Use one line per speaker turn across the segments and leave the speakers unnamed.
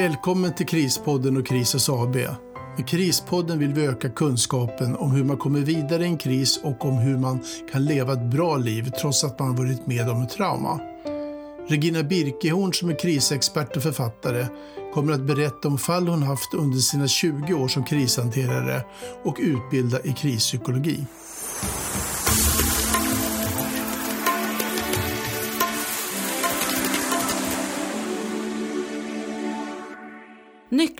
Välkommen till Krispodden och Krisas AB. Med Krispodden vill vi öka kunskapen om hur man kommer vidare i en kris och om hur man kan leva ett bra liv trots att man varit med om ett trauma. Regina Birkehorn som är krisexpert och författare kommer att berätta om fall hon haft under sina 20 år som krishanterare och utbilda i krispsykologi.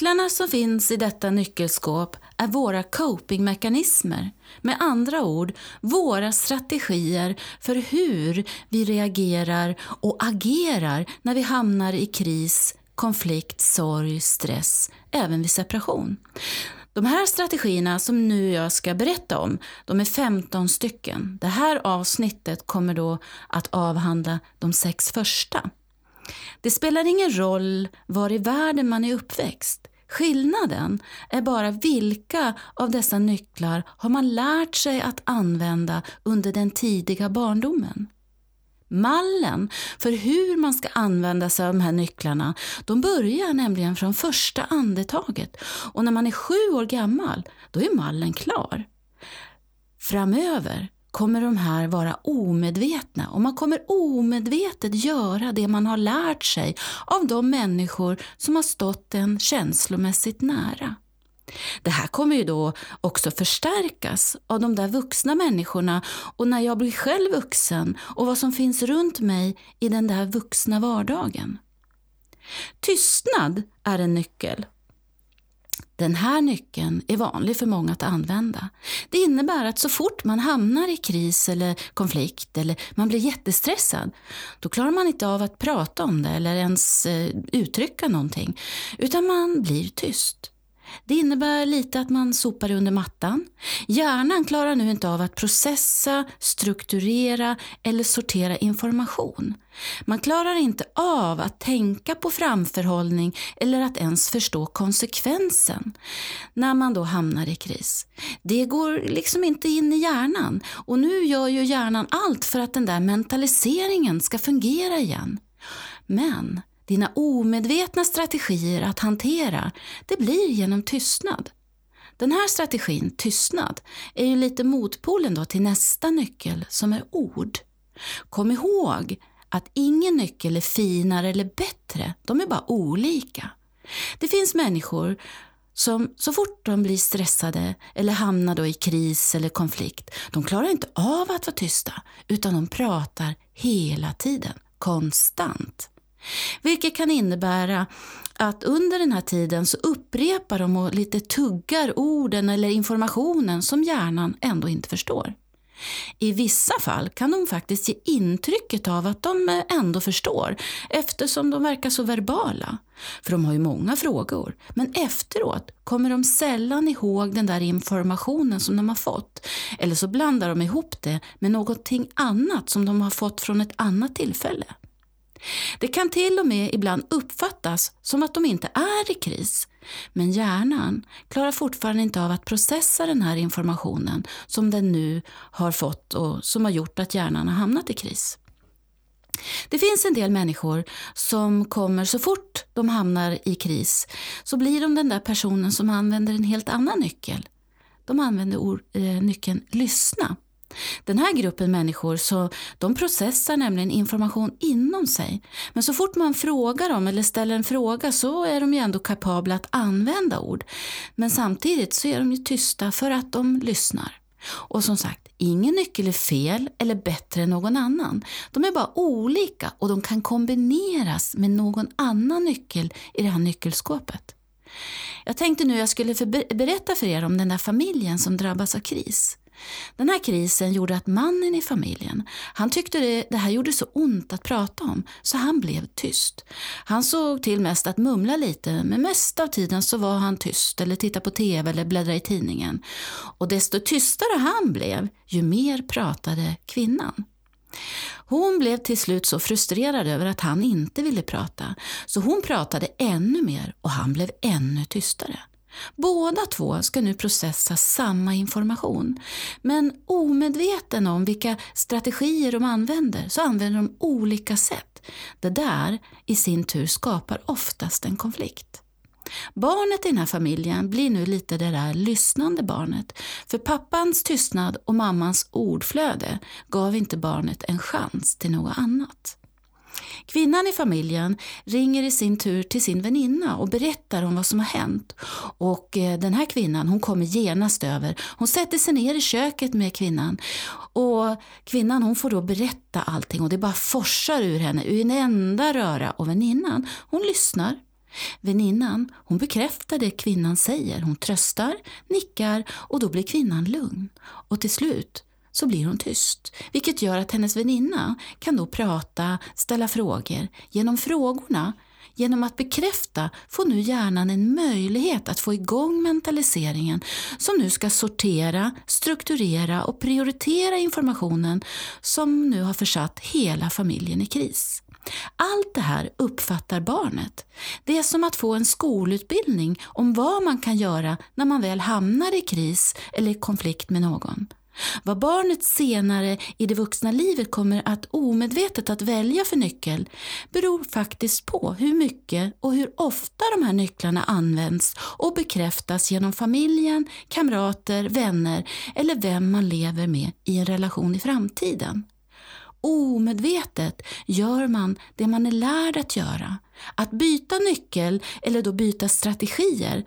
Nycklarna som finns i detta nyckelskåp är våra copingmekanismer. Med andra ord, våra strategier för hur vi reagerar och agerar när vi hamnar i kris, konflikt, sorg, stress, även vid separation. De här strategierna som nu jag ska berätta om, de är 15 stycken. Det här avsnittet kommer då att avhandla de sex första. Det spelar ingen roll var i världen man är uppväxt. Skillnaden är bara vilka av dessa nycklar har man lärt sig att använda under den tidiga barndomen. Mallen för hur man ska använda sig av de här nycklarna, de börjar nämligen från första andetaget och när man är sju år gammal, då är mallen klar. Framöver kommer de här vara omedvetna och man kommer omedvetet göra det man har lärt sig av de människor som har stått en känslomässigt nära. Det här kommer ju då också förstärkas av de där vuxna människorna och när jag blir själv vuxen och vad som finns runt mig i den där vuxna vardagen. Tystnad är en nyckel den här nyckeln är vanlig för många att använda. Det innebär att så fort man hamnar i kris eller konflikt eller man blir jättestressad, då klarar man inte av att prata om det eller ens eh, uttrycka någonting, utan man blir tyst. Det innebär lite att man sopar under mattan. Hjärnan klarar nu inte av att processa, strukturera eller sortera information. Man klarar inte av att tänka på framförhållning eller att ens förstå konsekvensen när man då hamnar i kris. Det går liksom inte in i hjärnan och nu gör ju hjärnan allt för att den där mentaliseringen ska fungera igen. Men dina omedvetna strategier att hantera, det blir genom tystnad. Den här strategin, tystnad, är ju lite motpolen då till nästa nyckel som är ord. Kom ihåg att ingen nyckel är finare eller bättre, de är bara olika. Det finns människor som så fort de blir stressade eller hamnar då i kris eller konflikt, de klarar inte av att vara tysta utan de pratar hela tiden, konstant. Vilket kan innebära att under den här tiden så upprepar de och lite tuggar orden eller informationen som hjärnan ändå inte förstår. I vissa fall kan de faktiskt ge intrycket av att de ändå förstår eftersom de verkar så verbala. För de har ju många frågor. Men efteråt kommer de sällan ihåg den där informationen som de har fått. Eller så blandar de ihop det med någonting annat som de har fått från ett annat tillfälle. Det kan till och med ibland uppfattas som att de inte är i kris. Men hjärnan klarar fortfarande inte av att processa den här informationen som den nu har fått och som har gjort att hjärnan har hamnat i kris. Det finns en del människor som kommer så fort de hamnar i kris så blir de den där personen som använder en helt annan nyckel. De använder eh, nyckeln lyssna. Den här gruppen människor så, de processar nämligen information inom sig. Men så fort man frågar dem eller ställer en fråga så är de ju ändå kapabla att använda ord. Men samtidigt så är de ju tysta för att de lyssnar. Och som sagt, ingen nyckel är fel eller bättre än någon annan. De är bara olika och de kan kombineras med någon annan nyckel i det här nyckelskåpet. Jag tänkte nu jag skulle berätta för er om den där familjen som drabbas av kris. Den här krisen gjorde att mannen i familjen, han tyckte det, det här gjorde så ont att prata om, så han blev tyst. Han såg till mest att mumla lite, men mest av tiden så var han tyst eller tittade på TV eller bläddrade i tidningen. Och desto tystare han blev, ju mer pratade kvinnan. Hon blev till slut så frustrerad över att han inte ville prata, så hon pratade ännu mer och han blev ännu tystare. Båda två ska nu processa samma information, men omedveten om vilka strategier de använder så använder de olika sätt. Det där i sin tur skapar oftast en konflikt. Barnet i den här familjen blir nu lite det där lyssnande barnet. För pappans tystnad och mammans ordflöde gav inte barnet en chans till något annat. Kvinnan i familjen ringer i sin tur till sin väninna och berättar om vad som har hänt. Och eh, den här kvinnan hon kommer genast över. Hon sätter sig ner i köket med kvinnan. Och Kvinnan hon får då berätta allting och det bara forsar ur henne ur en enda röra. Och väninnan hon lyssnar. Väninnan hon bekräftar det kvinnan säger. Hon tröstar, nickar och då blir kvinnan lugn. Och till slut så blir hon tyst, vilket gör att hennes väninna kan då prata, ställa frågor. Genom frågorna, genom att bekräfta, får nu hjärnan en möjlighet att få igång mentaliseringen som nu ska sortera, strukturera och prioritera informationen som nu har försatt hela familjen i kris. Allt det här uppfattar barnet. Det är som att få en skolutbildning om vad man kan göra när man väl hamnar i kris eller konflikt med någon. Vad barnet senare i det vuxna livet kommer att omedvetet att välja för nyckel beror faktiskt på hur mycket och hur ofta de här nycklarna används och bekräftas genom familjen, kamrater, vänner eller vem man lever med i en relation i framtiden. Omedvetet gör man det man är lärd att göra. Att byta nyckel eller då byta strategier,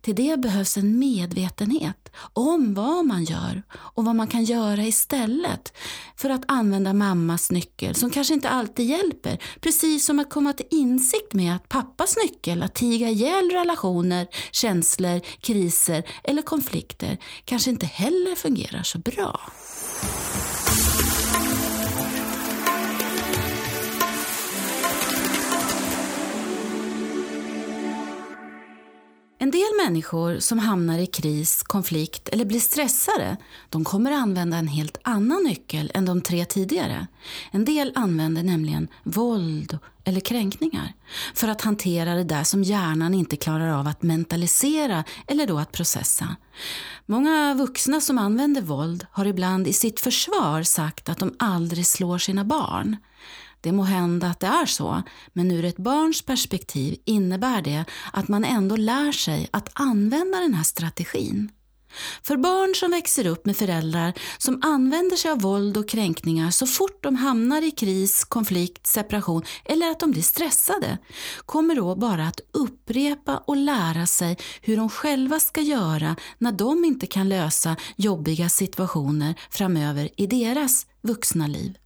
till det behövs en medvetenhet om vad man gör och vad man kan göra istället för att använda mammas nyckel som kanske inte alltid hjälper. Precis som att komma till insikt med att pappas nyckel att tiga ihjäl relationer, känslor, kriser eller konflikter kanske inte heller fungerar så bra. En del människor som hamnar i kris, konflikt eller blir stressade, de kommer använda en helt annan nyckel än de tre tidigare. En del använder nämligen våld eller kränkningar för att hantera det där som hjärnan inte klarar av att mentalisera eller då att processa. Många vuxna som använder våld har ibland i sitt försvar sagt att de aldrig slår sina barn. Det må hända att det är så, men ur ett barns perspektiv innebär det att man ändå lär sig att använda den här strategin. För barn som växer upp med föräldrar som använder sig av våld och kränkningar så fort de hamnar i kris, konflikt, separation eller att de blir stressade kommer då bara att upprepa och lära sig hur de själva ska göra när de inte kan lösa jobbiga situationer framöver i deras vuxna liv.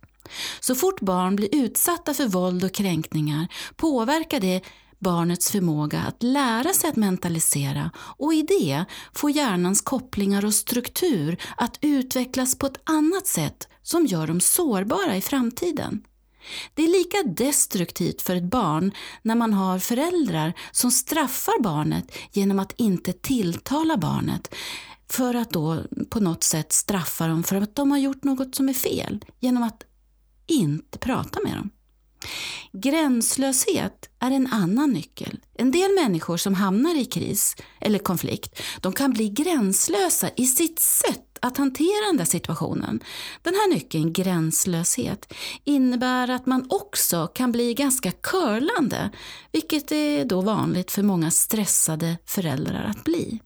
Så fort barn blir utsatta för våld och kränkningar påverkar det barnets förmåga att lära sig att mentalisera och i det får hjärnans kopplingar och struktur att utvecklas på ett annat sätt som gör dem sårbara i framtiden. Det är lika destruktivt för ett barn när man har föräldrar som straffar barnet genom att inte tilltala barnet för att då på något sätt straffa dem för att de har gjort något som är fel genom att inte prata med dem. Gränslöshet är en annan nyckel. En del människor som hamnar i kris eller konflikt, de kan bli gränslösa i sitt sätt att hantera den där situationen. Den här nyckeln, gränslöshet, innebär att man också kan bli ganska curlande, vilket är då vanligt för många stressade föräldrar att bli.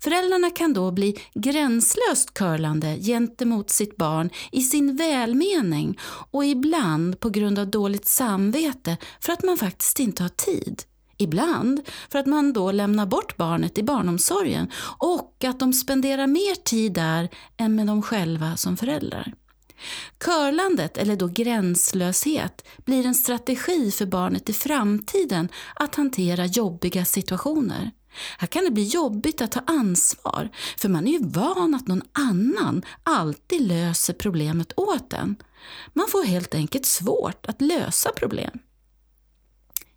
Föräldrarna kan då bli gränslöst curlande gentemot sitt barn i sin välmening och ibland på grund av dåligt samvete för att man faktiskt inte har tid. Ibland för att man då lämnar bort barnet i barnomsorgen och att de spenderar mer tid där än med dem själva som föräldrar. Körlandet, eller då gränslöshet, blir en strategi för barnet i framtiden att hantera jobbiga situationer. Här kan det bli jobbigt att ta ansvar, för man är ju van att någon annan alltid löser problemet åt en. Man får helt enkelt svårt att lösa problem.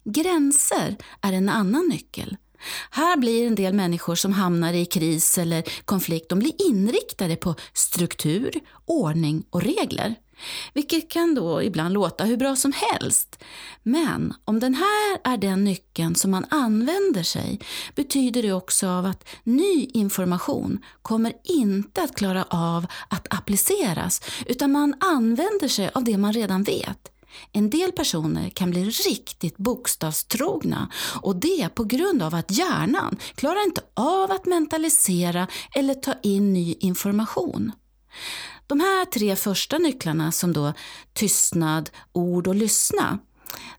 Gränser är en annan nyckel. Här blir en del människor som hamnar i kris eller konflikt, de blir inriktade på struktur, ordning och regler. Vilket kan då ibland låta hur bra som helst. Men om den här är den nyckeln som man använder sig betyder det också av att ny information kommer inte att klara av att appliceras utan man använder sig av det man redan vet. En del personer kan bli riktigt bokstavstrogna och det på grund av att hjärnan klarar inte av att mentalisera eller ta in ny information. De här tre första nycklarna som då tystnad, ord och lyssna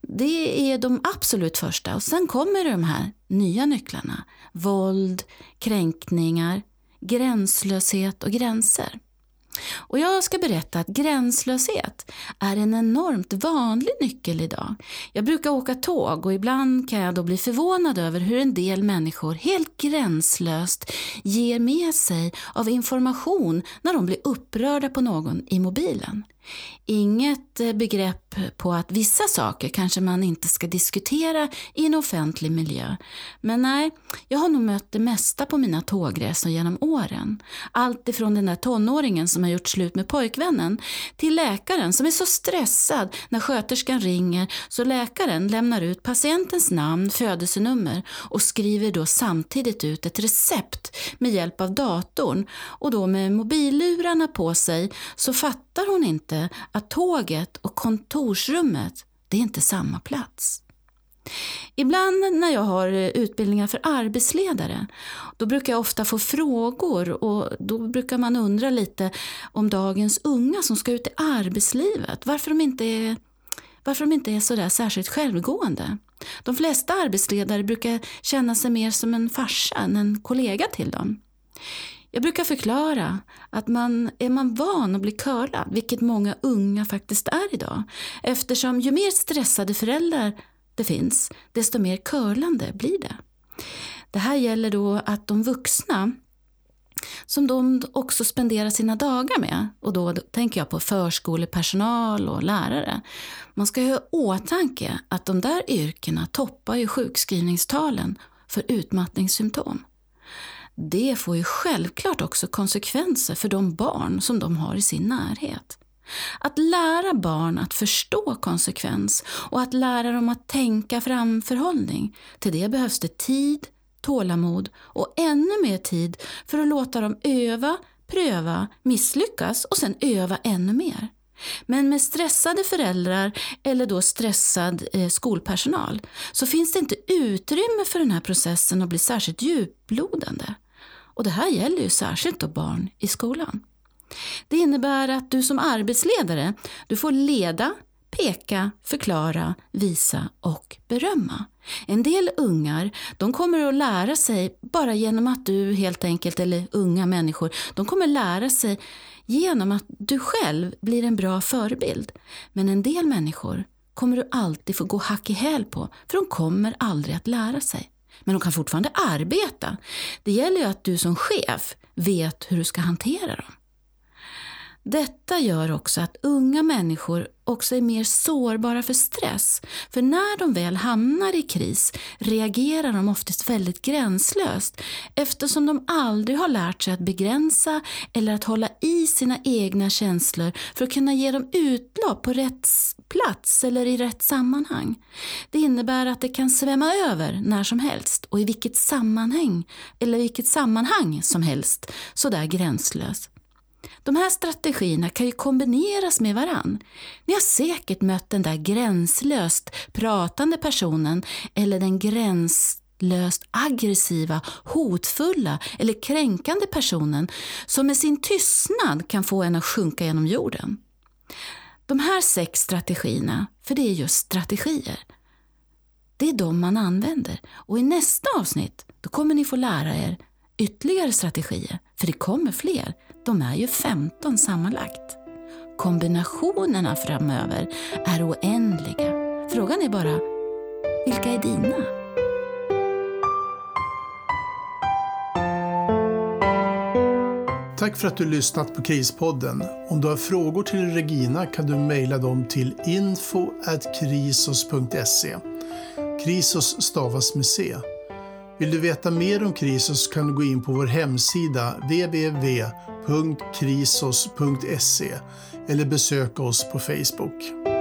det är de absolut första och sen kommer de här nya nycklarna. Våld, kränkningar, gränslöshet och gränser. Och jag ska berätta att gränslöshet är en enormt vanlig nyckel idag. Jag brukar åka tåg och ibland kan jag då bli förvånad över hur en del människor helt gränslöst ger med sig av information när de blir upprörda på någon i mobilen. Inget eh, begrepp på att vissa saker kanske man inte ska diskutera i en offentlig miljö. Men nej, jag har nog mött det mesta på mina tågresor genom åren. Allt ifrån den där tonåringen som har gjort slut med pojkvännen till läkaren som är så stressad när sköterskan ringer så läkaren lämnar ut patientens namn, födelsenummer och skriver då samtidigt ut ett recept med hjälp av datorn och då med mobillurarna på sig så fattar hon inte att tåget och kontorsrummet, det är inte samma plats. Ibland när jag har utbildningar för arbetsledare, då brukar jag ofta få frågor och då brukar man undra lite om dagens unga som ska ut i arbetslivet, varför de inte är, varför de inte är sådär särskilt självgående. De flesta arbetsledare brukar känna sig mer som en farsa än en kollega till dem. Jag brukar förklara att man, är man van att bli curlad, vilket många unga faktiskt är idag, eftersom ju mer stressade föräldrar det finns, desto mer curlande blir det. Det här gäller då att de vuxna som de också spenderar sina dagar med, och då tänker jag på förskolepersonal och lärare. Man ska ha i åtanke att de där yrkena toppar ju sjukskrivningstalen för utmattningssymptom det får ju självklart också konsekvenser för de barn som de har i sin närhet. Att lära barn att förstå konsekvens och att lära dem att tänka framförhållning, till det behövs det tid, tålamod och ännu mer tid för att låta dem öva, pröva, misslyckas och sen öva ännu mer. Men med stressade föräldrar eller då stressad eh, skolpersonal så finns det inte utrymme för den här processen att bli särskilt djuplodande. Och det här gäller ju särskilt då barn i skolan. Det innebär att du som arbetsledare, du får leda, peka, förklara, visa och berömma. En del ungar, de kommer att lära sig bara genom att du helt enkelt, eller unga människor, de kommer lära sig genom att du själv blir en bra förebild. Men en del människor kommer du alltid få gå hack i häl på, för de kommer aldrig att lära sig. Men de kan fortfarande arbeta. Det gäller ju att du som chef vet hur du ska hantera dem. Detta gör också att unga människor också är mer sårbara för stress. För när de väl hamnar i kris reagerar de oftast väldigt gränslöst eftersom de aldrig har lärt sig att begränsa eller att hålla i sina egna känslor för att kunna ge dem utlopp på rätt plats eller i rätt sammanhang. Det innebär att det kan svämma över när som helst och i vilket sammanhang eller vilket sammanhang som helst sådär gränslöst. De här strategierna kan ju kombineras med varann. Ni har säkert mött den där gränslöst pratande personen eller den gränslöst aggressiva, hotfulla eller kränkande personen som med sin tystnad kan få en att sjunka genom jorden. De här sex strategierna, för det är just strategier, det är de man använder. Och i nästa avsnitt då kommer ni få lära er ytterligare strategier, för det kommer fler. De är ju 15 sammanlagt. Kombinationerna framöver är oändliga. Frågan är bara, vilka är dina?
Tack för att du lyssnat på Krispodden. Om du har frågor till Regina kan du mejla dem till info.krisos.se. Krisos stavas med C. Vill du veta mer om Krisos kan du gå in på vår hemsida www www.krisos.se eller besöka oss på Facebook.